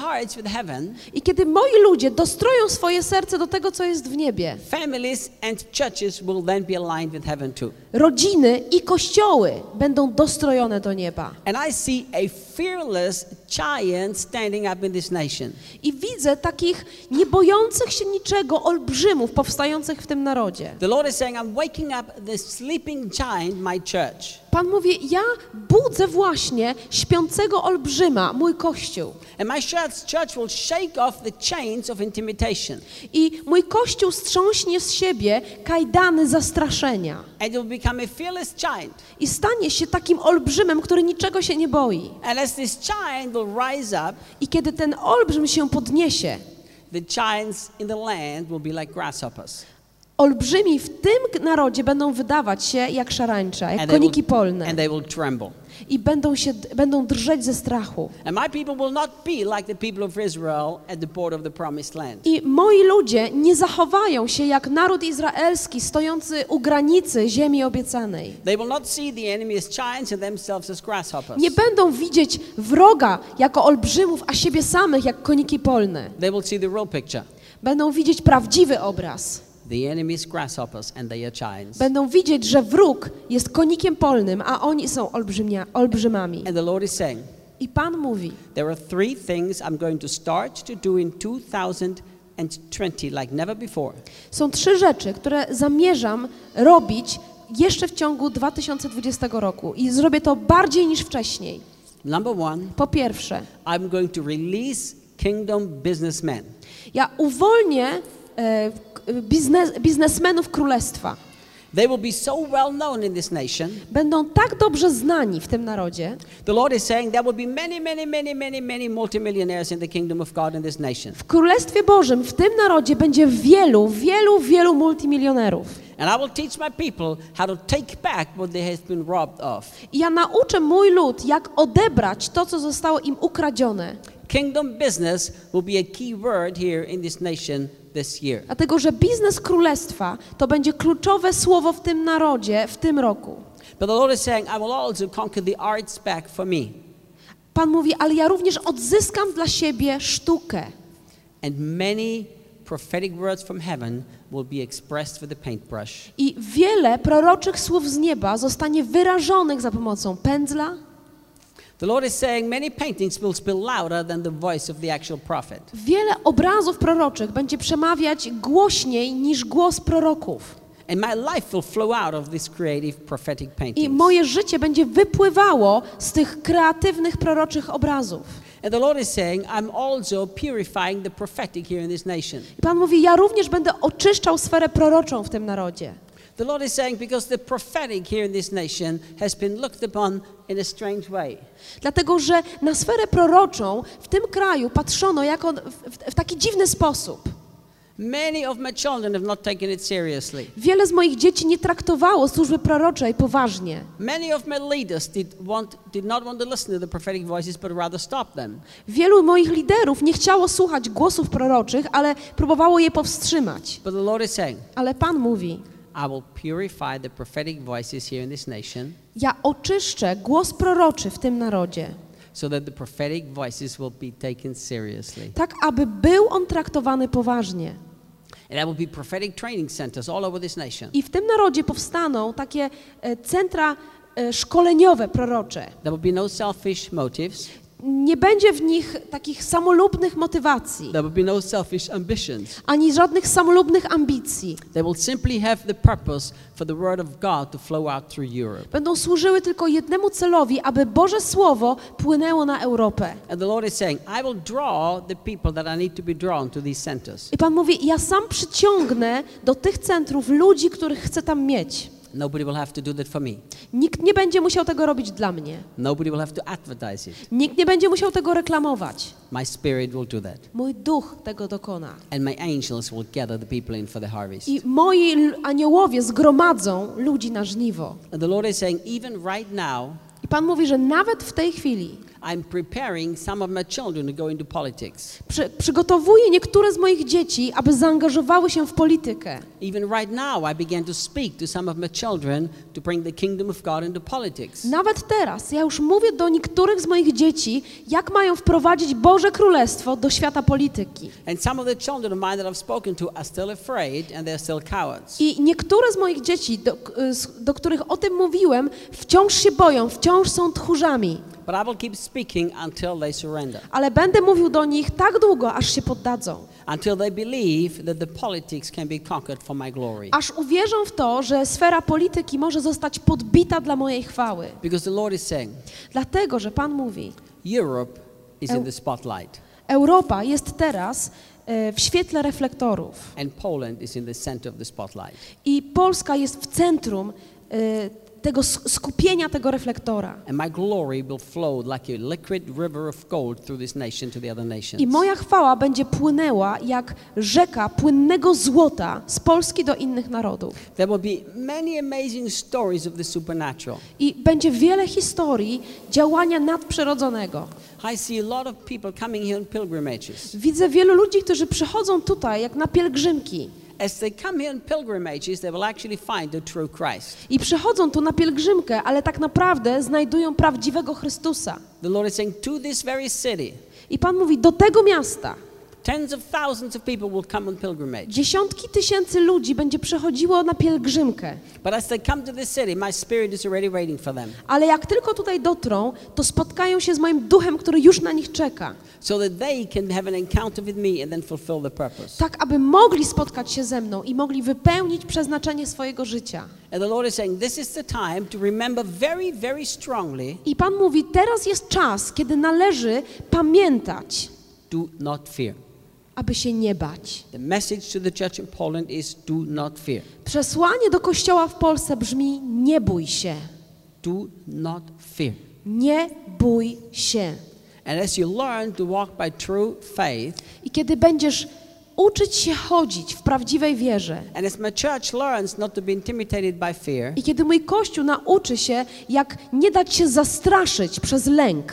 I kiedy moi ludzie dostroją swoje serce do tego, co jest w niebie, families and churches will then be aligned with heaven too. rodziny i kościoły będą dostrojone do nieba. And I see a fearless giant standing up in this nation. I widzę takich niebojących się niczego olbrzymów powstających w tym narodzie. The Lord is saying, I'm waking up the sleeping giant, my church. Pan mówi, ja budzę właśnie śpiącego olbrzyma, mój kościół. I mój kościół strząśnie z siebie kajdany zastraszenia. I stanie się takim olbrzymem, który niczego się nie boi. I kiedy ten olbrzym się podniesie, the giants in the land will be like grasshoppers. Olbrzymi w tym narodzie będą wydawać się jak szarańcza, jak koniki will, polne. and they will tremble. I będą, się, będą drżeć ze strachu. I moi ludzie nie zachowają się jak naród izraelski stojący u granicy ziemi obiecanej. Nie będą widzieć wroga jako olbrzymów, a siebie samych jak koniki polne. They will see the real picture. Będą widzieć prawdziwy obraz. The enemy is grasshoppers and they are giants. Będą widzieć, że wróg jest konikiem polnym, a oni są olbrzymia, olbrzymami. And the Lord is saying, I Pan mówi, there are three things I'm going to start to do in 2020 like never before. są trzy rzeczy, które zamierzam robić jeszcze w ciągu 2020 roku i zrobię to bardziej niż wcześniej. Number one, Po pierwsze, I'm going to release kingdom businessmen. ja uwolnię biznes, biznesmenów królestwa. They will be so well known in this nation. Będą tak dobrze znani w tym narodzie. The Lord is saying there will be many, many, many, many, many multimillionaires in the kingdom of God in this nation. W Królestwie Bożym, w tym narodzie będzie wielu, wielu, wielu multimilionerów. And I will teach my people how to take back what they has been robbed of. I ja nauczę mój lud, jak odebrać to, co zostało im ukradzione. Kingdom business will be a key word here in this nation this year. Dlatego, że biznes królestwa to będzie kluczowe słowo w tym narodzie w tym roku. But the Lord is saying, I will also conquer the arts back for me. Pan mówi, ale ja również odzyskam dla siebie sztukę. And many prophetic words from heaven will be expressed with the paintbrush. I wiele proroczych słów z nieba zostanie wyrażonych za pomocą pędzla. The Lord is saying many paintings will spill louder than the voice of the actual prophet. Wiele obrazów proroczych będzie przemawiać głośniej niż głos proroków. And my life will flow out of this creative prophetic I moje życie będzie wypływało z tych kreatywnych proroczych obrazów. And the Lord is saying, I'm also purifying the prophetic here in this nation. I Pan mówi, ja również będę oczyszczał sferę proroczą w tym narodzie. The Lord is saying, because the prophetic here in this nation has been looked upon in a strange way. Dlatego, że na sferę proroczą w tym kraju patrzono jako w, w, taki dziwny sposób. Many of my children have not taken it seriously. Wiele z moich dzieci nie traktowało służby proroczej poważnie. Many of my leaders did, want, did not want to listen to the prophetic voices, but rather stop them. Wielu moich liderów nie chciało słuchać głosów proroczych, ale próbowało je powstrzymać. But the Lord is saying, Ale Pan mówi: I will purify the prophetic voices here in this nation Ja oczyszczę głos proroczy w tym narodzie, so that the prophetic voices will be taken seriously. tak aby był on traktowany poważnie. I w tym narodzie powstaną takie e, centra e, szkoleniowe prorocze. There will be no selfish motives. Nie będzie w nich takich samolubnych motywacji, There will be no selfish ambitions. ani żadnych samolubnych ambicji. They will simply have the purpose for the word of God to flow out through Europe. Będą służyły tylko jednemu celowi, aby Boże Słowo płynęło na Europę. And the Lord is saying, I will draw the people that I need to be drawn to these centers. I Pan mówi, ja sam przyciągnę do tych centrów ludzi, których chcę tam mieć. Nobody will have to do that for me. Nikt nie będzie musiał tego robić dla mnie. Nobody will have to advertise it. Nikt nie będzie musiał tego reklamować. My spirit will do that. Mój duch tego dokona. And my angels will gather the people in for the harvest. I moi aniołowie zgromadzą ludzi na żniwo. And the Lord is saying, even right now, I Pan mówi, że nawet w tej chwili I'm preparing some of my children to go into politics. przy, przygotowuję niektóre z moich dzieci, aby zaangażowały się w politykę. Even right now, I began to speak to some of my children to bring the kingdom of God into politics. Nawet teraz ja już mówię do niektórych z moich dzieci, jak mają wprowadzić Boże Królestwo do świata polityki. And some of the children of mine that I've spoken to are still afraid and they're still cowards. I niektóre z moich dzieci, do, z- do których o tym mówiłem, wciąż się boją, wciąż są tchórzami. But I will keep speaking until they surrender, Ale będę mówił do nich tak długo, aż się poddadzą. until they believe that the politics can be conquered for my glory. Aż uwierzą w to, że sfera polityki może zostać podbita dla mojej chwały. Because the Lord is saying, Dlatego, że Pan mówi, Europe is in Eu- the spotlight, Europa jest teraz e, w świetle reflektorów and Poland is in the center of the spotlight. i Polska jest w centrum e, tego skupienia tego reflektora. I moja chwała będzie płynęła jak rzeka płynnego złota z Polski do innych narodów. I będzie wiele historii działania nadprzyrodzonego. Widzę wielu ludzi, którzy przychodzą tutaj jak na pielgrzymki. As they come here on pilgrimages, they will actually find the true Christ. I przychodzą tu na pielgrzymkę, ale tak naprawdę znajdują prawdziwego Chrystusa. The Lord is saying, to this very city, I Pan mówi, do tego miasta Tens of thousands of people will come on pilgrimage. Dziesiątki tysięcy ludzi będzie przechodziło na pielgrzymkę. But as they come to this city, my spirit is already waiting for them. Ale jak tylko tutaj dotrą, to spotkają się z moim duchem, który już na nich czeka. So that they can have an encounter with me and then fulfill the purpose. Tak, aby mogli spotkać się ze mną i mogli wypełnić przeznaczenie swojego życia. And the Lord is saying, this is the time to remember very, very strongly I Pan mówi, teraz jest czas, kiedy należy pamiętać, do not fear. Aby się nie bać. The message to the church in Poland is do not fear. Przesłanie do kościoła w Polsce brzmi: nie bój się. Do not fear. Nie bój się. And as you learn to walk by true faith, I kiedy będziesz uczyć się chodzić w prawdziwej wierze, and as my church learns not to be intimidated by fear, i kiedy mój kościół nauczy się, jak nie dać się zastraszyć przez lęk,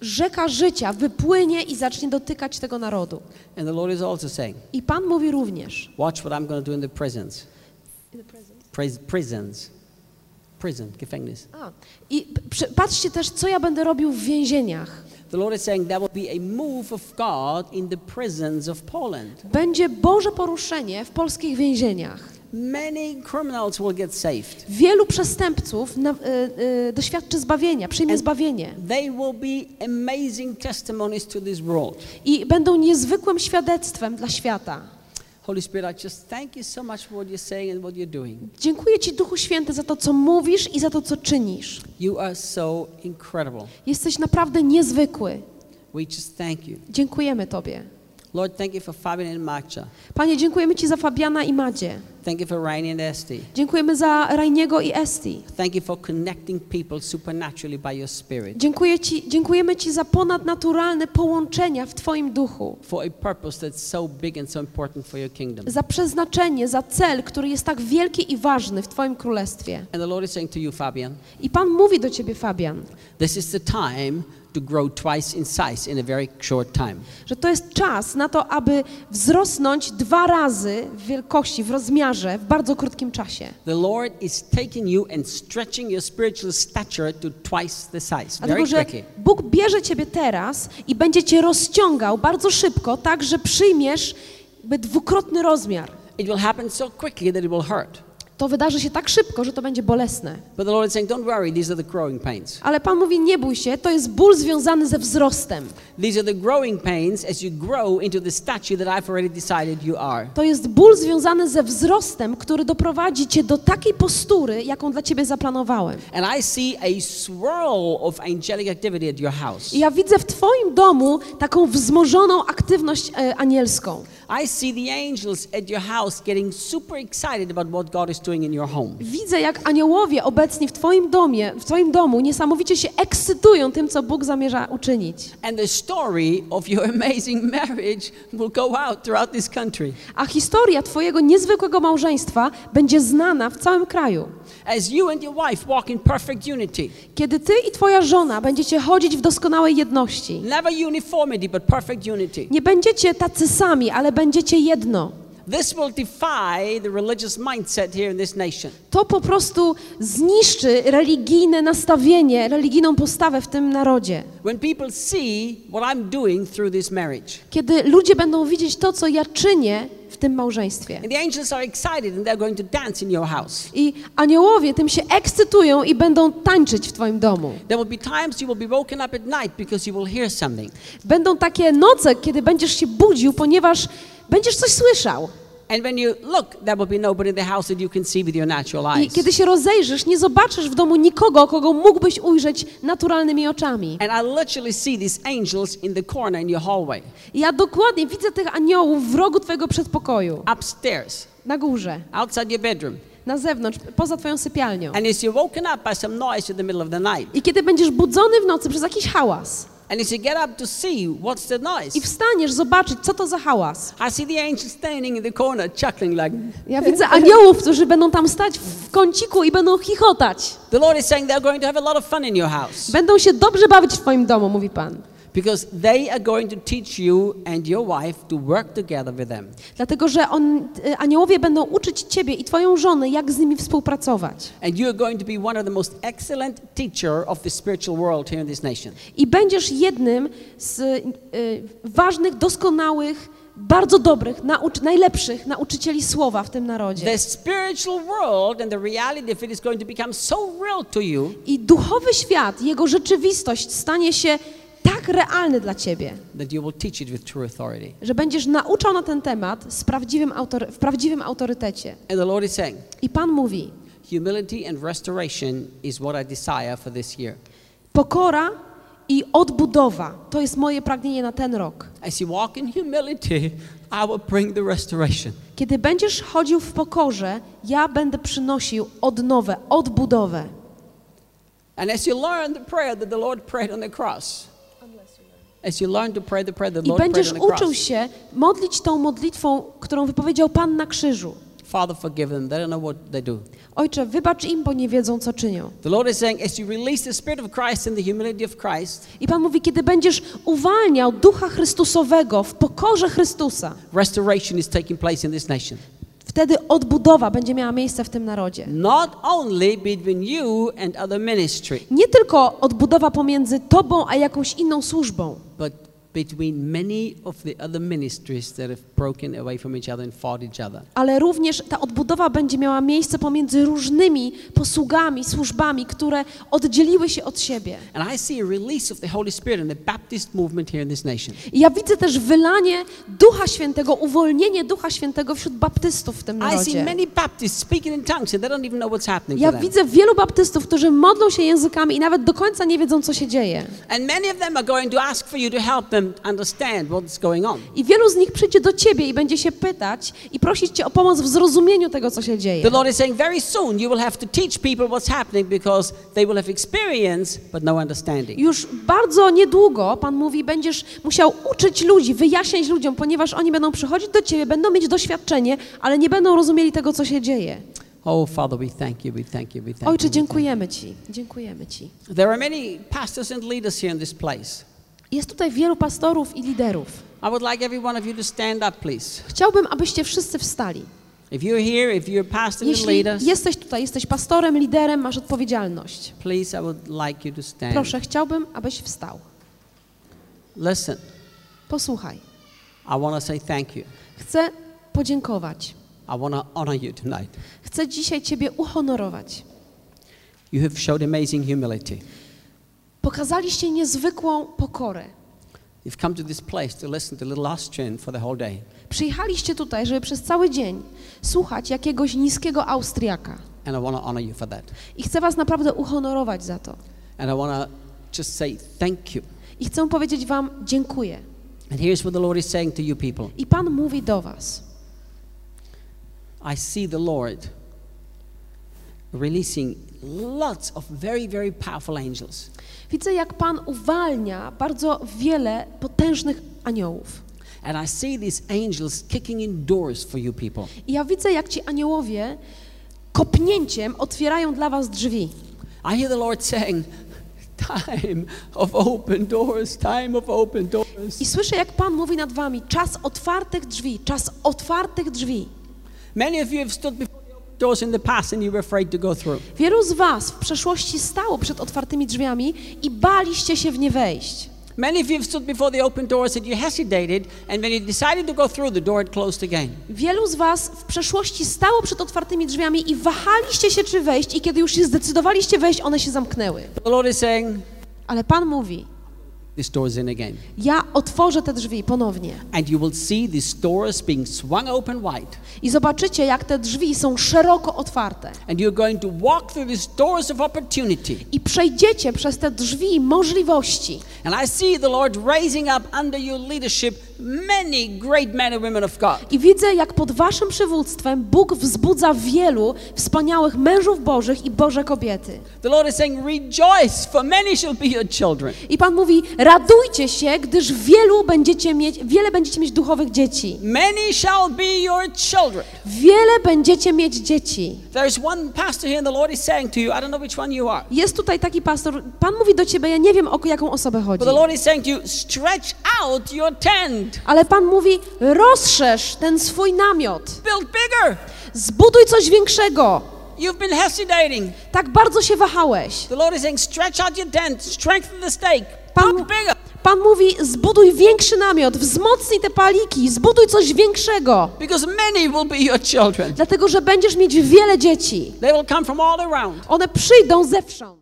rzeka życia wypłynie i zacznie dotykać tego narodu. And the Lord is also saying, I Pan mówi również. watch what I'm going to do in the prisons. Pris- prisons. Prison, Gefängnis. A, I patrzcie też, co ja będę robił w więzieniach. The Lord is saying there will be a move of God in the prisons of Poland. Będzie Boże poruszenie w polskich więzieniach. Many criminals will get saved. Wielu przestępców na, y, y, doświadczy zbawienia, przyjmie And- zbawienie. They will be amazing testimonies to this world. I będą niezwykłym świadectwem dla świata. Holy Spirit, I just thank you so much for what you're saying and what you're doing. Dziękuję Ci, Duchu Święty, za to, co mówisz i za to, co czynisz. You are so incredible. Jesteś naprawdę niezwykły. We just thank you. Dziękujemy Tobie. Lord, thank you for Fabian and Marcia. Panie, dziękujemy Ci za Fabiana i Madzie. Thank you for Rainy and. Dziękujemy za Rajniego i Esti. Thank you for connecting people supernaturally by your Spirit Dziękuję ci, dziękujemy Ci za ponadnaturalne połączenia w Twoim duchu. for a purpose that's so big and so important for your kingdom. Za przeznaczenie, za cel, który jest tak wielki i ważny w Twoim królestwie. And the Lord is saying to you, Fabian, I Pan mówi do Ciebie, Fabian, this is the time to grow twice in size in a very short time. że to jest czas na to, aby wzrosnąć dwa razy w wielkości, w rozmiarze w bardzo krótkim czasie. The Lord is taking you and stretching your spiritual stature to twice the size, very Dlatego, że quickly. Bóg bierze Ciebie teraz i będzie Cię rozciągał bardzo szybko, tak, że przyjmiesz dwukrotny rozmiar. It will happen so quickly that it will hurt. To wydarzy się tak szybko, że to będzie bolesne. Saying, worry. Ale Pan mówi, nie bój się, to jest ból związany ze wzrostem. To jest ból związany ze wzrostem, który doprowadzi Cię do takiej postury, jaką dla Ciebie zaplanowałem. I ja widzę w Twoim domu taką wzmożoną aktywność e, anielską. I see the angels at your house getting super excited about what God is doing in your home. Widzę, jak aniołowie obecni w Twoim domie, w Twoim domu niesamowicie się ekscytują tym, co Bóg zamierza uczynić. And the story of your amazing marriage will go out throughout this country. A historia Twojego niezwykłego małżeństwa będzie znana w całym kraju. As you and your wife walk in perfect unity. Kiedy Ty i Twoja żona będziecie chodzić w doskonałej jedności. Never uniformity, but perfect unity. Nie będziecie tacy sami, ale będziecie jedno. This will defy the religious mindset here in this nation. To po prostu zniszczy religijne nastawienie, religijną postawę w tym narodzie. When people see what I'm doing through this marriage. Kiedy ludzie będą widzieć to, co ja czynię w tym małżeństwie. And the angels are excited and they're going to dance in your house. I aniołowie tym się ekscytują i będą tańczyć w Twoim domu. There will be times you will be woken up at night because you will hear something. Będą takie noce, kiedy będziesz się budził, ponieważ będziesz coś słyszał. I kiedy się rozejrzysz, nie zobaczysz w domu nikogo, kogo mógłbyś ujrzeć naturalnymi oczami. And I literally see these angels in the corner in your hallway, I ja dokładnie widzę tych aniołów w rogu Twojego przedpokoju, upstairs, na górze, outside your bedroom. na zewnątrz, poza Twoją sypialnią. I kiedy będziesz budzony w nocy przez jakiś hałas and as you get up to see what's the noise, i wstaniesz zobaczyć, co to za hałas. I see the angel standing in the corner, chuckling like. Ja widzę aniołów, którzy będą tam stać w kąciku i będą chichotać. The Lord is saying they're going to have a lot of fun in your house. Będą się dobrze bawić w Twoim domu, mówi Pan. Because they are going to teach you and your wife to work together with them. Dlatego, że on, y, aniołowie będą uczyć ciebie i twoją żonę, jak z nimi współpracować. And you are going to be one of the most excellent teacher of the spiritual world here in this nation. I będziesz jednym z y, ważnych, doskonałych, bardzo dobrych, nauczy, najlepszych nauczycieli słowa w tym narodzie. The spiritual world and the reality of it is going to become so real to you I duchowy świat, jego rzeczywistość stanie się tak realny dla ciebie, że będziesz nauczał na ten temat z prawdziwym autory- w prawdziwym autorytecie. Saying, I Pan mówi, humility and restoration is what I desire for this year. pokora i odbudowa to jest moje pragnienie na ten rok. As you walk in humility, I will bring the restoration. Kiedy będziesz chodził w pokorze, ja będę przynosił odnowę, odbudowę. And as you learn the prayer that the Lord prayed on the cross, I będziesz uczył się modlić tą modlitwą, którą wypowiedział Pan na krzyżu. Father, forgive them. They don't know what they do. Ojcze, wybacz im, bo nie wiedzą, co czynią. The Lord is saying, as you release the Spirit of Christ and the humility of Christ, I Pan mówi, kiedy będziesz uwalniał Ducha Chrystusowego w pokorze Chrystusa, restoration is taking place in this nation. Wtedy odbudowa będzie miała miejsce w tym narodzie. Not only between you and other ministry, Nie tylko odbudowa pomiędzy Tobą a jakąś inną służbą, but between many of the other ministries that have broken away from each other and fought each other. ale również ta odbudowa będzie miała miejsce pomiędzy różnymi posługami, służbami, które oddzieliły się od siebie. And I see a release of the Holy Spirit in the Baptist movement here in this nation. I ja widzę też wylanie Ducha Świętego, uwolnienie Ducha Świętego wśród baptystów w tym I see narodzie. many Baptists speaking in tongues and they don't even know what's happening Ja widzę wielu baptystów, którzy modlą się językami i nawet do końca nie wiedzą, co się dzieje. And many of them are going to ask for you to help them understand what's going on. I wielu z nich przyjdzie do ciebie i będzie się pytać i prosić cię o pomoc w zrozumieniu tego, co się dzieje. The Lord is saying very soon you will have to teach people what's happening because they will have experience but no understanding. Już bardzo niedługo, Pan mówi, będziesz musiał uczyć ludzi, wyjaśniać ludziom, ponieważ oni będą przychodzić do Ciebie, będą mieć doświadczenie, ale nie będą rozumieli tego, co się dzieje. Oh, Father, we thank you, we thank you, we thank Ojcze, dziękujemy Ci, dziękujemy Ci. There are many pastors and leaders here in this place. Jest tutaj wielu pastorów i liderów. I would like every one of you to stand up, please. Chciałbym, abyście wszyscy wstali. If you're here, if you're pastor and Jeśli leader, jesteś tutaj, jesteś pastorem, liderem, masz odpowiedzialność. please, I would like you to stand. Proszę, chciałbym, abyś wstał. Listen, Posłuchaj. I want to say thank you. Chcę podziękować. I want to honor you tonight. Chcę dzisiaj Ciebie uhonorować. You have showed amazing humility. Pokazaliście niezwykłą pokorę. You've come to this place to listen to little Austrian for the whole day. Przyjechaliście tutaj, żeby przez cały dzień słuchać jakiegoś niskiego Austriaka. And I want to honor you for that. I chcę was naprawdę uhonorować za to. And I want to just say thank you. I chcę powiedzieć wam dziękuję. And here's what the Lord is saying to you people. I Pan mówi do was. I see the Lord releasing lots of very, very powerful angels. Widzę, jak Pan uwalnia bardzo wiele potężnych aniołów. And I see these angels kicking in doors for you people. I ja widzę, jak ci aniołowie kopnięciem otwierają dla was drzwi. I hear the Lord saying, Time of open doors, time of open doors. I słyszę, jak Pan mówi nad wami, czas otwartych drzwi, czas otwartych drzwi. Many of you have stood before doors in the past and you were afraid to go through. Wielu z was w przeszłości stało przed otwartymi drzwiami i baliście się w nie wejść. Many of you stood before the open doors and you hesitated, and when you decided to go through, the door closed again. Wielu z was w przeszłości stało przed otwartymi drzwiami i wahaliście się, czy wejść, i kiedy już się zdecydowaliście wejść, one się zamknęły. The Lord is saying, Ale Pan mówi, This door is in again. ja otworzę te drzwi ponownie. And you will see these doors being swung open wide. I zobaczycie, jak te drzwi są szeroko otwarte. And you're going to walk through these doors of opportunity. I przejdziecie przez te drzwi możliwości. And I see the Lord raising up under your leadership many great men and women of God. I widzę, jak pod waszym przywództwem Bóg wzbudza wielu wspaniałych mężów Bożych i Boże kobiety. The Lord is saying, Rejoice, for many shall be your children. I Pan mówi, radujcie się, gdyż wielu będziecie mieć, wiele będziecie mieć duchowych dzieci. Many shall be your children. Wiele będziecie mieć dzieci. There is one pastor here, and the Lord is saying to you, I don't know which one you are, Jest tutaj taki pastor, Pan mówi do ciebie, ja nie wiem o jaką osobę chodzi. but the Lord is saying to you, Stretch out your tent, Ale Pan mówi, rozszerz ten swój namiot. build bigger. Zbuduj coś większego. You've been hesitating. Tak bardzo się wahałeś. The Lord is saying, Stretch out your tent, strengthen the stake, Pan, bigger. Pan mówi, zbuduj większy namiot, wzmocnij te paliki, zbuduj coś większego. Because many will be your children. Dlatego, że będziesz mieć wiele dzieci. They will come from all around. One przyjdą zewsząd.